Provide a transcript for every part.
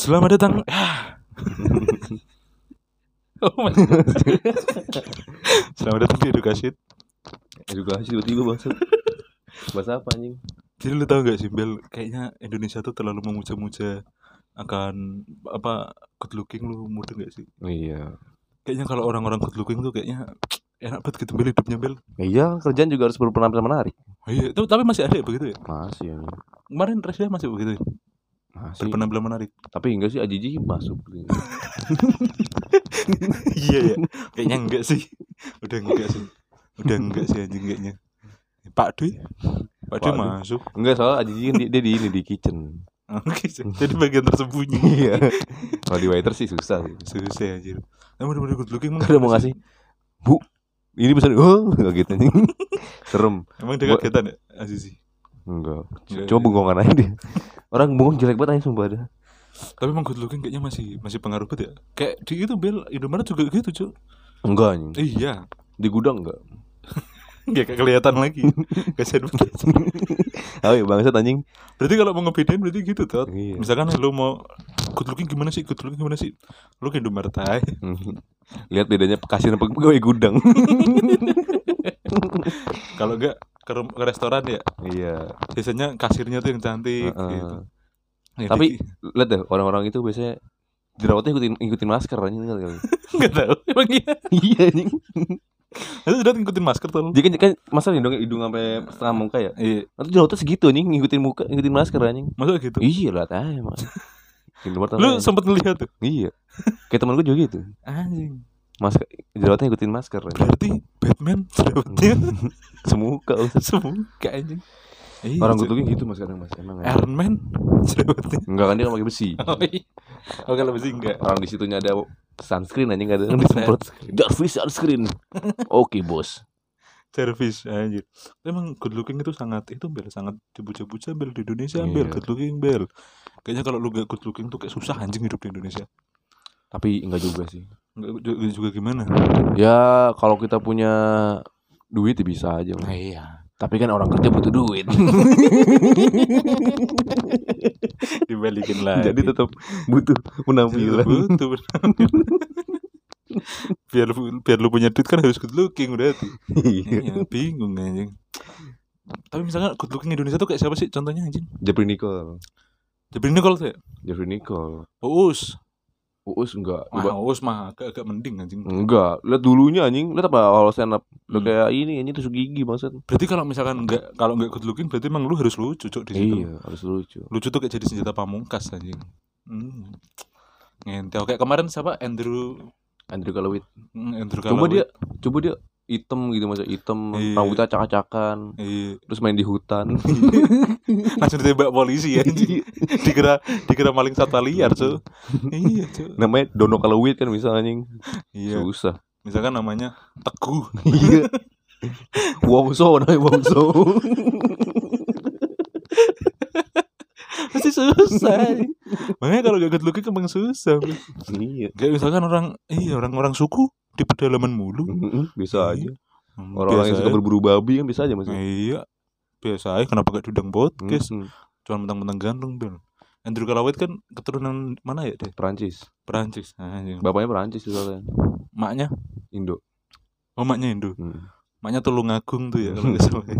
Selamat datang. oh my God. Selamat datang di edukasi. Edukasi tiba-tiba bahasa Bahasa apa anjing? Jadi lu tau gak sih Bel, kayaknya Indonesia tuh terlalu memuja-muja akan apa good looking lu muda gak sih? Oh, iya Kayaknya kalau orang-orang good looking tuh kayaknya enak banget gitu Bel hidupnya Bel. Iya kerjaan juga harus berpenampilan menarik Oh, iya, tapi masih ada ya begitu ya? Masih ya Kemarin Resya masih begitu ya? Masih Berpenampilan menarik. Tapi enggak sih Ajiji masuk iya ya. Kayaknya enggak sih. Udah enggak sih. Udah enggak sih anjing kayaknya. Pak Dwi. Pak Dwi masuk. Enggak soal Ajiji kan dia, dia di ini di kitchen Oke, jadi bagian tersembunyi. Iya Kalau di waiter sih susah sih Susah anjir. Emang udah good looking Ada mau ngasih Bu Ini pesan Oh Enggak gitu anjing Serem Emang dia kagetan ya Azizi. Enggak Coba iya. bengkongan aja dia Orang bengong jelek banget aja sumpah ada Tapi emang good looking kayaknya masih masih pengaruh banget ya. Kayak di itu Bel Indomaret juga gitu, Cuk. Enggak anjing Iya. Di gudang enggak kayak kelihatan lagi. Kasihan banget. Oh iya bangsat anjing Berarti kalau mau ngebedain berarti gitu tuh. Iya Misalkan lu mau good looking gimana sih? Good looking gimana sih? Lu ke Indomaret aja. Lihat bedanya kasir apa pegawai gudang Kalau enggak ke, ke restoran ya Iya biasanya kasirnya tuh yang cantik Heeh. gitu. Ya, Tapi- lihat deh orang-orang itu biasanya jerawatnya ikutin ikutin masker anjing ngerti kali. nggak tahu emang iya. iya anjing. Itu udah ngikutin masker tuh. Jadi kan, kan masa hidung hidung sampai setengah muka ya. Iya, Nanti jerawatnya segitu anjing ngikutin muka ngikutin masker anjing. masa gitu. Iya lah emang. Indomaret Lu sempet ngeliat tuh. Iya. Kayak temen gue juga gitu. Anjing. Masker jerawatnya ngikutin masker. Berarti Batman jerawatnya Semuka Ustaz. semua anjing. Iya, Orang gue gitu mas kadang mas emang. Iron Man jerawatnya. Enggak kan dia kan pakai besi. Oh iya. Oh kalau besi enggak. Orang di situnya ada sunscreen anjing ada yang disemprot. Jarvis sunscreen. Oke bos. Service anjir. Emang good looking itu sangat itu bel sangat dibuja-buja bel di Indonesia Iya. bel good looking bel. Kayaknya kalau lu gak good looking tuh kayak susah anjing hidup di Indonesia. Tapi enggak juga sih. Enggak juga, juga gimana? Ya kalau kita punya duit ya bisa aja. Mas. iya. Tapi kan orang kerja butuh duit. Dibalikin lagi. Jadi tetap butuh penampilan. Betul, penampilan. biar lu, biar lu punya duit kan harus good looking udah tuh. Iya. Iya, bingung anjing. Tapi misalnya good looking Indonesia tuh kayak siapa sih contohnya anjing? Jeffrey Nicole. Jepri Nicole tuh ya? Jeffrey Nicole. Uus. Uus enggak. Wah, Coba- Uus mah agak, agak mending anjing. Enggak. Lihat dulunya anjing. Lihat apa awal stand up. Udah Hmm. kayak ini ini tusuk gigi maksud. Berarti kalau misalkan enggak kalau enggak good looking berarti emang lu harus lucu cok di situ. Iya, harus lucu. Lucu tuh kayak jadi senjata pamungkas anjing. Hmm. Ngentel kayak kemarin siapa Andrew Andrew Kalawit. hmm, Andrew Coba Kalawit. dia coba dia hitam gitu masa hitam, Iya. rambutnya acak-acakan, Iya. terus main di hutan. langsung ditembak polisi ya anjing. dikira dikira maling satwa liar cuy iya cuy Namanya Dono Kalawit kan bisa anjing. iya Susah. misalkan namanya teguh Iya. Wongso namanya Wongso. pasti susah makanya kalau gak good looking emang susah iya. kayak misalkan orang iya orang-orang suku di pedalaman mulu Mm-mm, Bisa aja. Hmm, Orang-orang yang biasa suka aja. berburu babi kan bisa aja mas. iya biasa aja kenapa gak diundang podcast Mm-mm. cuma mentang-mentang ganteng bel Andrew Kalawit kan keturunan mana ya deh Perancis. Perancis anjing. Bapaknya Perancis soalnya. maknya Indo. oh maknya Indo Hmm. maknya Tulungagung tuh ya kalau salah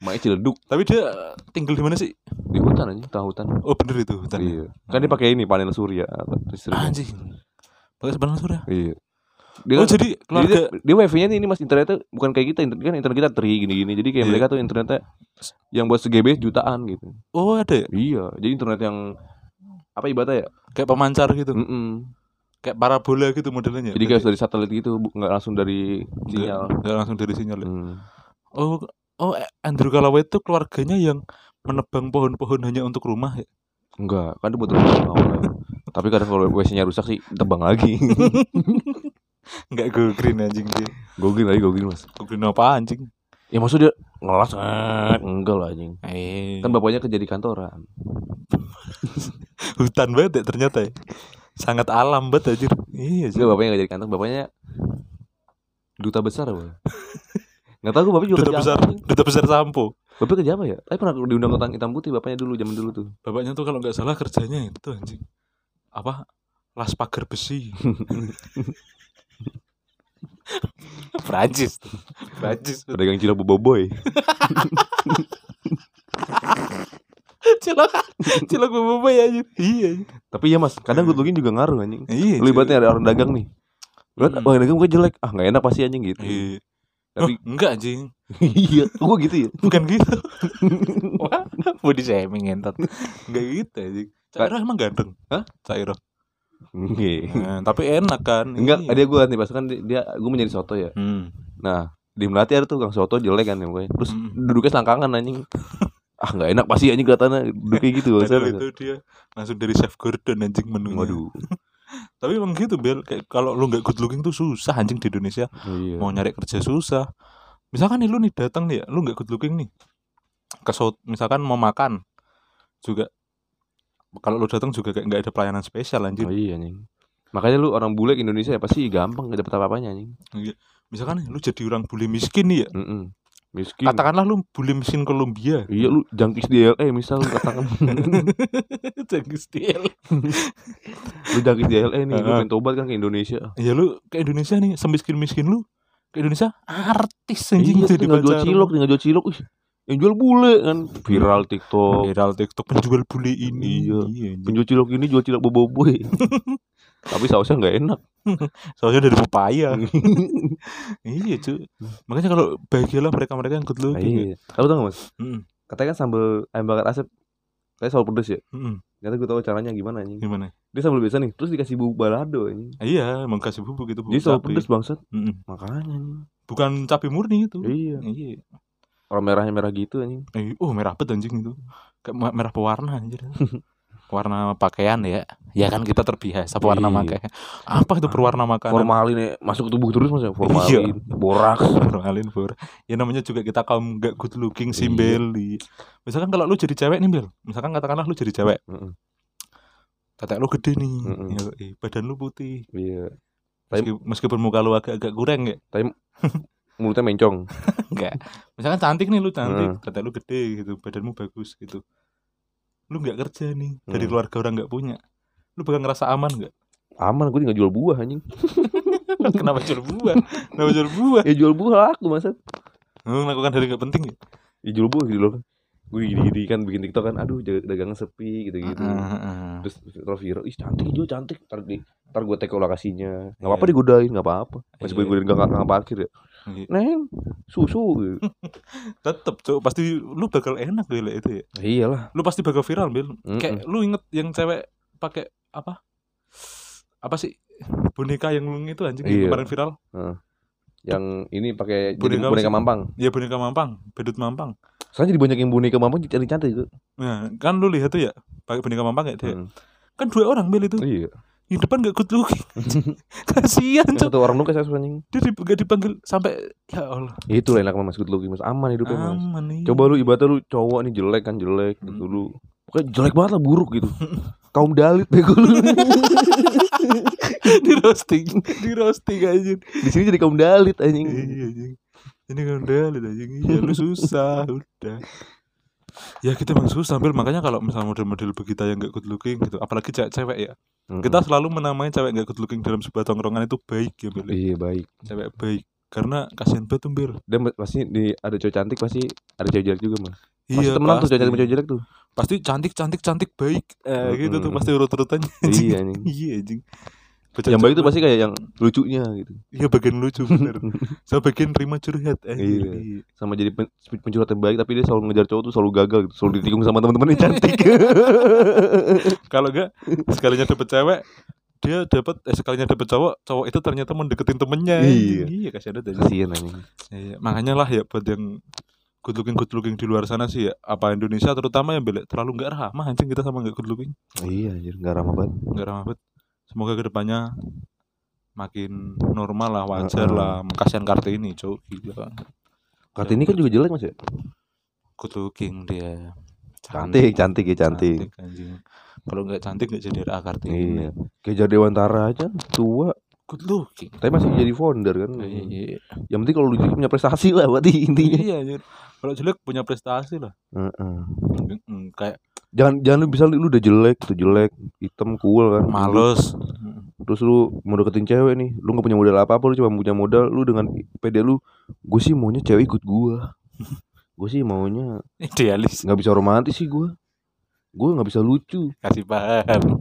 Maknya Ciledug tapi dia tinggal di mana sih di hutan aja, tengah hutan. oh bener itu hutan Iya. Kan dia pakai ini panel surya. Anjing. Pakai sebenarnya surya. Iya. Dia Oh kan- jadi Jadi keluarga dia, dia wifi-nya ini mas internetnya bukan kayak kita, internet kan internet kita tri gini-gini. Jadi kayak Iya. mereka tuh internetnya yang buat se-GB jutaan gitu. Oh ada ya? Iya, jadi internet yang apa ibaratnya ya? Kayak pemancar gitu. Mm-mm. Kayak parabola gitu modelnya. Jadi kayak dari satelit gitu, nggak langsung dari sinyal. Enggak langsung dari sinyal. ya? Hmm. Oh oh Andrew Kalawet itu keluarganya yang menebang pohon-pohon hanya untuk rumah ya. Enggak, kan dia buat rumah awalnya. Tapi kadang kalau WC-nya rusak sih tebang lagi. Enggak go green anjing dia. gogin lagi gogin mas. Go green apa anjing? Ya maksud dia ngelas eh, enggak lah anjing. Eh Kan bapaknya kerja di kantoran. hutan banget ya ternyata ya. Sangat alam banget anjir. Iya sih. Bapaknya kerja di kantor, bapaknya duta besar apa? Enggak tahu gue bapak juga Duta kerja besar, apa, duta besar sampo. Bapak kerja apa ya? Tapi pernah diundang ke hitam putih bapaknya dulu zaman dulu tuh. bapaknya tuh kalau nggak salah kerjanya itu anjing apa las pagar besi Prancis. Prancis Pedagang cilok boboiboy. cilok cilok bobo ya anjing iya. Tapi ya mas, kadang good looking juga ngaruh anjing. iya Lu ibaratnya ada orang dagang nih. Lu Hmm. orang dagang gue jelek. Ah nggak enak pasti anjing gitu. iya Tapi Oh, enggak anjing iya, gue gitu ya. bukan gitu Wah, body shaming entot enggak gitu anjing Cairo emang ganteng Hah? Cairo Nggak. Nah, tapi enak kan Enggak, Iya. dia gue nih pas kan dia, dia gue menjadi soto ya. hmm. Nah, di Melati ada tuh kang soto jelek kan ya pokoknya. Terus Hmm. duduknya selangkangan anjing. ah nggak enak pasti anjing kelihatannya duduknya gitu. Padahal itu dia langsung dari chef Gordon anjing menunya Waduh. tapi emang gitu Bel kayak kalau lu nggak good looking tuh susah anjing di Indonesia Iya. mau nyari kerja susah misalkan nih lu nih datang nih ya lu nggak good looking nih ke misalkan mau makan juga kalau lu datang juga kayak nggak ada pelayanan spesial anjing Oh iya anjing. Makanya lu orang bule ke Indonesia ya pasti gampang gak dapet apa-apanya anjing. misalkan nih lu jadi orang bule miskin nih ya Mm-mm. Miskin. katakanlah lu bule miskin Kolombia Iya lu jangkis di LA misal lu katakan Jangkis DL. lu jangkis di LA nih lu pengen tobat kan ke Indonesia. ya lu ke Indonesia nih semiskin miskin lu ke Indonesia artis anjing Iya jadi tinggal jual cilok, tinggal jual cilok. Ih, yang jual bule kan viral TikTok. viral TikTok penjual bule ini Iya. anjing. Penjual cilok ini jual cilok boboiboy. Tapi sausnya nggak enak. soalnya dari pepaya iya cuy makanya kalau bahagialah mereka-mereka yang good looking ya. Iya. Tahu tau nggak mas? Mm, Katanya kan sambal ayam bakar asap kayak sambal pedes ya. mm, Ternyata gue tahu caranya gimana anjing. gimana Dia sambal biasa nih, terus dikasih bubuk balado anjing. iya emang kasih bubuk gitu bubuk Jadi sambal pedes bangsat. Mm-mm. Makanya anjing. bukan cabai murni itu Iya. iya Orang merahnya merah gitu anjing. Eh, oh merah bet anjing itu kayak merah pewarna anjir warna pakaian ya ya kan kita terbiasa pewarna Iya. pakaian apa itu perwarna makanan Formalin ya, masuk tubuh terus mas ya. Formalin, boraks. formalin bor ya namanya juga kita kaum gak good looking Iya. Bel. misalkan kalau lu jadi cewek nih Bel misalkan katakanlah lu jadi cewek Heeh. tetek lu gede nih Mm-mm. ya, eh, badan lu putih Iya. Tapi- Meski- meskipun muka lu agak-agak kurang ya Mulutnya mencong. enggak misalkan cantik nih lu cantik Mm. tetek lu gede gitu badanmu bagus gitu lu nggak kerja nih dari Mm. keluarga orang nggak punya lu bakal ngerasa aman nggak Aman, gue tinggal jual buah anjing. kenapa jual buah kenapa jual buah Ya jual buah laku masa. lu melakukan hal yang nggak penting ya Ya jual buah gitu loh. Gue gini-gini kan bikin TikTok kan, aduh dagangan sepi gitu-gitu. Heeh. Terus terus viral, ih cantik Jo cantik. Ntar di ntar gue tag ke lokasinya. Gak Iya. apa-apa digodain, gak apa-apa. Masih gue Iya. godain gak gak parkir ya. Iya. Neng, susu. gitu. tetep cok pasti lu bakal enak Bel itu ya Nah, iyalah. lu pasti bakal viral Bel Mm-mm. kayak lu inget yang cewek pakai apa apa sih boneka yang lu itu anjing Iya. kemarin viral Yang ini pakai jadi Boneka boneka sih? mampang. ya boneka mampang bedut mampang Sekarang jadi banyak yang boneka mampang cantik cantik gitu. nah kan lu lihat tuh ya pakai boneka mampang ya dia Hmm. kan dua orang Bel itu Iya. Yang depan gak good looking kasihan cok orang nukas anjing. dia di- gak dipanggil sampai ya Allah Itu lah enak mas good looking mas aman hidupnya mas. aman nih Coba lu ibaratnya lu cowok nih jelek kan jelek gitu Hmm. lu. Pokoknya jelek banget lah buruk gitu. Kaum dalit bego lu. di roasting di roasting aja Di sini jadi kaum dalit anjing. iya anjing ini udah lihat anjing iya lu susah udah ya kita emang susah Bel makanya kalau misalnya model-model begitu yang gak good looking gitu apalagi cewek-cewek ya Mm-mm. kita selalu menamai cewek gak good looking dalam sebuah tongkrongan itu baik ya Bel Iya baik. cewek baik karena kasihan banget tuh Bel Dan pasti di ada cowok cantik pasti ada cewek jelek juga mas. Pasti iya temenan tuh pasti. cowok cantik sama cowok jelek tuh. pasti cantik cantik cantik baik eh, gitu tuh Mm-mm. pasti urut-urutannya iya anjing. iya anjing Yang baik tuh pasti kayak yang lucunya gitu. iya bagian lucu bener sama bagian terima curhat eh, Iya. Sama jadi pen, pencurhat yang baik tapi dia selalu ngejar cowok tuh selalu gagal gitu. Selalu ditikung sama teman-teman yang cantik. kalau enggak sekalinya dapet cewek dia dapat eh, sekalinya dapet cowok cowok itu ternyata mendeketin temennya Iya. iya kasih ada Kasian anjing. iya, makanya lah ya buat yang good looking good looking di luar sana sih ya apa Indonesia terutama yang belek terlalu nggak ramah anjing kita sama nggak good looking Iya anjir enggak ramah banget. nggak ramah banget semoga ke depannya makin normal lah wajar lah kasihan kartini cowok gila Kartini kan juga jelek mas ya. good looking dia Cantik, cantik ya cantik. anjing kalau nggak cantik nggak jadi RA kartini Iya. Kayak Jar Dewantara aja tua. good looking Tapi masih jadi founder kan. iya Yang penting kalau lu punya prestasi lah berarti intinya. iya kalau jelek punya prestasi lah Heeh. Mm, kayak Jangan jangan lu bisa lu udah jelek tuh jelek, hitam cool kan. males Terus lu mau deketin cewek nih, lu gak punya modal apa-apa, lu cuma punya modal lu dengan pede lu, gue sih maunya cewek ikut gua. gue sih maunya idealis nggak bisa romantis sih gue. Gue nggak bisa lucu. kasih paham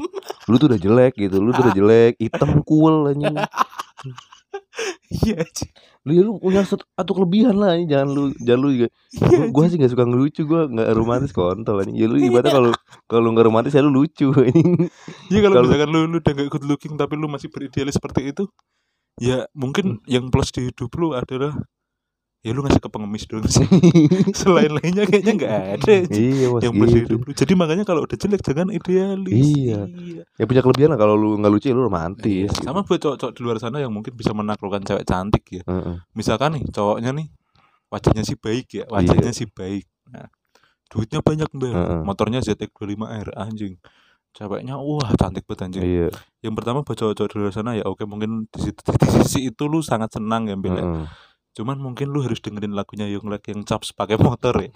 Lu tuh udah jelek gitu, lu tuh udah jelek, hitam cool anjing. iya. Lu ya lu punya satu, kelebihan lah anjing. jangan lu jangan lu juga. Iya, Gue sih gak suka ngelucu, gue nggak romantis kontol anjing. Ya lu ibaratnya kalau kalau lu nggak romantis ya lu lucu anjing. Iya kalau misalkan lu, lu udah gak good looking tapi lu masih beridealis seperti itu Ya mungkin yang plus di hidup lu adalah Ya lu ngasih ke pengemis doang sih Selain lainnya kayaknya gak ada iya mas yang gitu. hidup lu Jadi makanya kalau udah jelek jangan idealis Iya. Ya punya kelebihan lah kalau lu nggak lucu ya lu romantis. Iya, Sama buat cowok-cowok di luar sana yang mungkin bisa menaklukkan cewek cantik ya Heeh. Misalkan nih cowoknya nih Wajahnya sih baik ya Wajahnya sih baik nah, Duitnya banyak mbak Heeh. Motornya ZX25R anjing Ceweknya wah cantik banget anjing Iya. yang pertama buat cowok-cowok di luar sana ya oke mungkin di, situ, di sisi itu lu sangat senang ya ya. Heeh. Cuman mungkin lu harus dengerin lagunya Yonglek yang caps pakai motor ya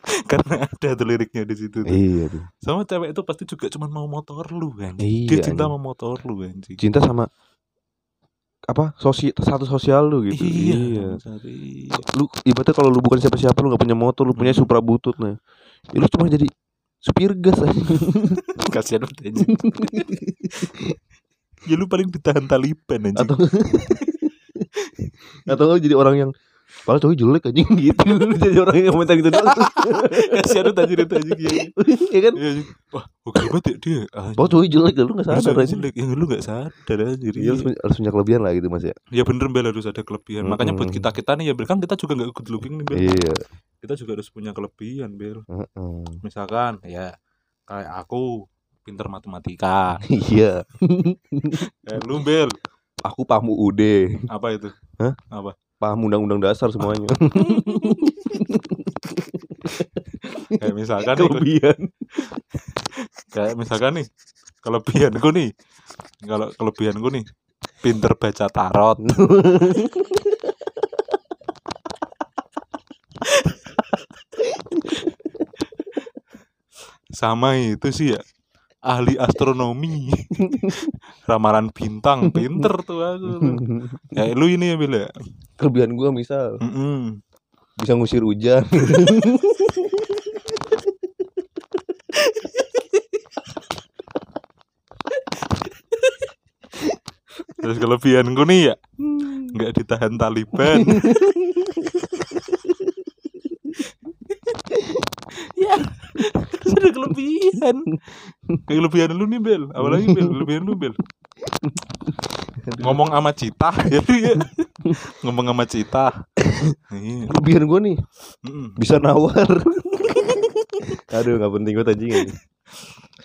karena ada tuh liriknya di situ tuh. Iya tuh. sama cewek itu pasti juga cuman mau motor lu kan Iya, dia cinta anjing. sama motor lu kan Cinta sama apa sosi satu sosial lu gitu. iya, Sari. Lu ibaratnya kalau lu bukan siapa-siapa lu nggak punya motor, lu punya Hmm. Supra butut nah. Ya, lu cuma jadi supir gas aja. kasihan banget anjing ya lu paling ditahan Taliban anjing atau atau lu jadi orang yang Padahal cowok jelek anjing gitu Lu jadi orang yang komentar gitu doang kasihan banget anjing itu anjing ya Iya kan Iya, wah oke banget ya dia. Padahal cowok jelek Lu gak Lu sadar anjing jelek ya lu gak sadar anjir Iya harus, punya- kelebihan lah gitu mas ya Ya bener Bel harus ada kelebihan. Makanya buat Mm-mm. kita kita nih ya Bel kan kita juga nggak good looking nih Bel. Iya Kita juga harus punya kelebihan Bel. Heeh. Misalkan ya kayak aku pinter matematika. Iya Eh, lu Bel Aku paham UUD apa itu? Hah? Apa? Paham undang-undang dasar semuanya Kayak misalkan nih, Kelebihan kayak misalkan nih kelebihanku nih. Kalau kelebihanku nih pinter baca tarot. Sama itu sih ya ahli astronomi. Ramalan bintang pinter tuh aku. Kayak lu ini ya Bil ya? Kelebihan gua misal. Mm-mm. Bisa ngusir hujan. Terus kelebihanku nih ya? Nggak ditahan Taliban ya terus ada kelebihan. Kelebihan lu nih Bel. Apalagi Bel? Kelebihan lu Bel. Ngomong sama Cita. Ya ya. Ngomong sama Cita. Iya. Kelebihan gua nih. Bisa nawar. Aduh gak penting gue anjing ini.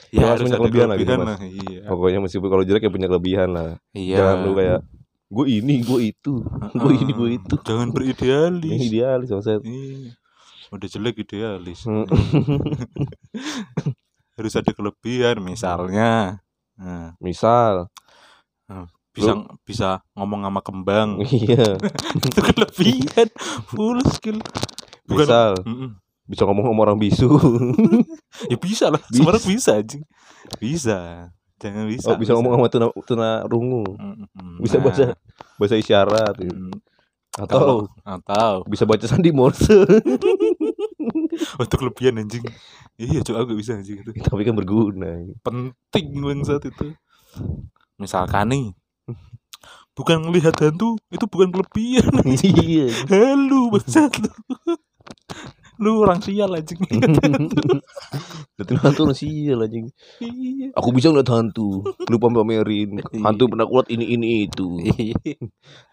ya harus punya kelebihan lah gitu, Mas. iya. Pokoknya meskipun kalau jelek ya punya kelebihan lah. Iya. Jangan lu kayak Gue ini, gue itu. Gue ini, gue itu. Jangan beridealis. Idealis maksudnya Iya. Udah jelek idealis. Hmm. Harus ada kelebihan misalnya. Nah, Misal bisa bisa ngomong sama kembang. Iya Itu kelebihan. Full skill. Bukan Misal Mm-mm. Bisa ngomong sama orang bisu Ya bisa lah. Bisa. Sebenarnya bisa anjing. Bisa. Jangan bisa. Oh bisa ngomong sama tuna, tuna rungu Mm-mm. Bisa Nah, baca Bahasa isyarat gitu. mm, Atau atau bisa baca sandi morse itu kelebihan anjing. Iya, coba aku gak bisa anjing itu. Tapi kan berguna. Penting bangsat itu. Misalkan nih bukan melihat hantu itu bukan kelebihan Iya. Halo bangsat lu. Lu orang sial anjing. Liatin hantu orang sial anjing. Iya. Aku bisa ngeliat hantu Lupa pamerin. Hantu pernah kuat ini ini itu.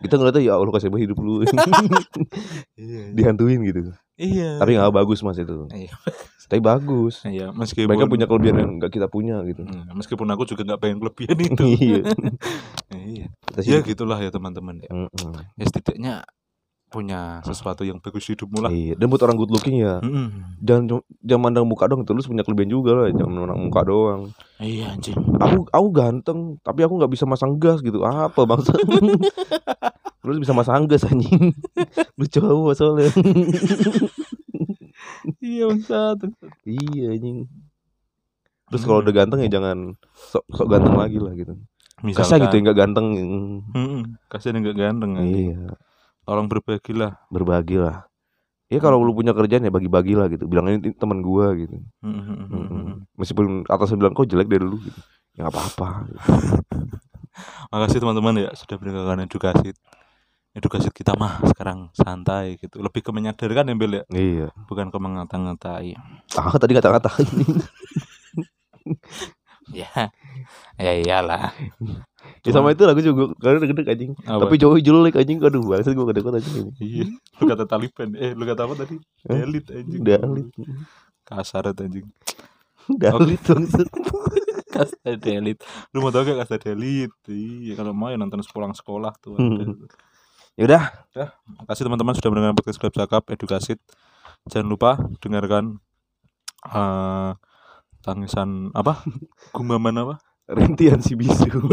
Kita ngeliatnya ya Allah kasih hidup lu. Iya Dihantuin gitu iya. Tapi gak bagus mas itu. Iya. Tapi bagus. Iya meskipun Mereka punya kelebihan yang gak kita punya gitu. Hmm, meskipun aku juga nggak pengen kelebihan itu. Iya. Iya. Ya gitulah ya teman-teman ya. Mm-mm. ya setidaknya punya sesuatu yang bagus hidupmu lah. Iya, dan buat orang good looking ya. Mm-mm. jangan jangan mandang muka doang terus punya kelebihan juga lah jangan mandang muka doang. Iya anjing. Aku aku ganteng tapi aku nggak bisa masang gas gitu. Apa bangsa lu bisa masang gas anjing. Lu cowok soalnya. Iya bangsat iya anjing. Terus kalau udah ganteng ya jangan sok sok ganteng lagi lah gitu. Kasih gitu ya nggak ganteng. Kasihan yang gak ganteng iya. Tolong lah berbagi lah ya kalau lu punya kerjaan ya bagi-bagi lah gitu. Bilang ini teman gua gitu. Meskipun atasnya bilang kok jelek dari dulu gitu. Ya apa-apa. Gitu. makasih teman-teman ya sudah mendengarkan edukasi edukasi kita mah sekarang santai gitu. Lebih ke menyadarkan ya Bel ya iya. Bukan ke mengata-ngatai. Ah tadi kata-kata. Ya ya iyalah. Ya sama itu lah gue juga karena gede anjing. Apa? tapi cowok jelek anjing. Aduh bangsat gue kedekut anjing ini. Iya. Lu kata Taliban. Eh lu kata apa tadi? Dalit anjing. Dalit kasar anjing. Dalit bangsat kasta Dalit lu mau tau gak kasta Dalit iya kalau mau ya nonton sepulang sekolah tuh. Hmm. Ya udah Makasih teman-teman sudah mendengarkan podcast Club Cakap Edukasi. Jangan lupa dengarkan eh tangisan apa? Gumaman apa? rintian si bisu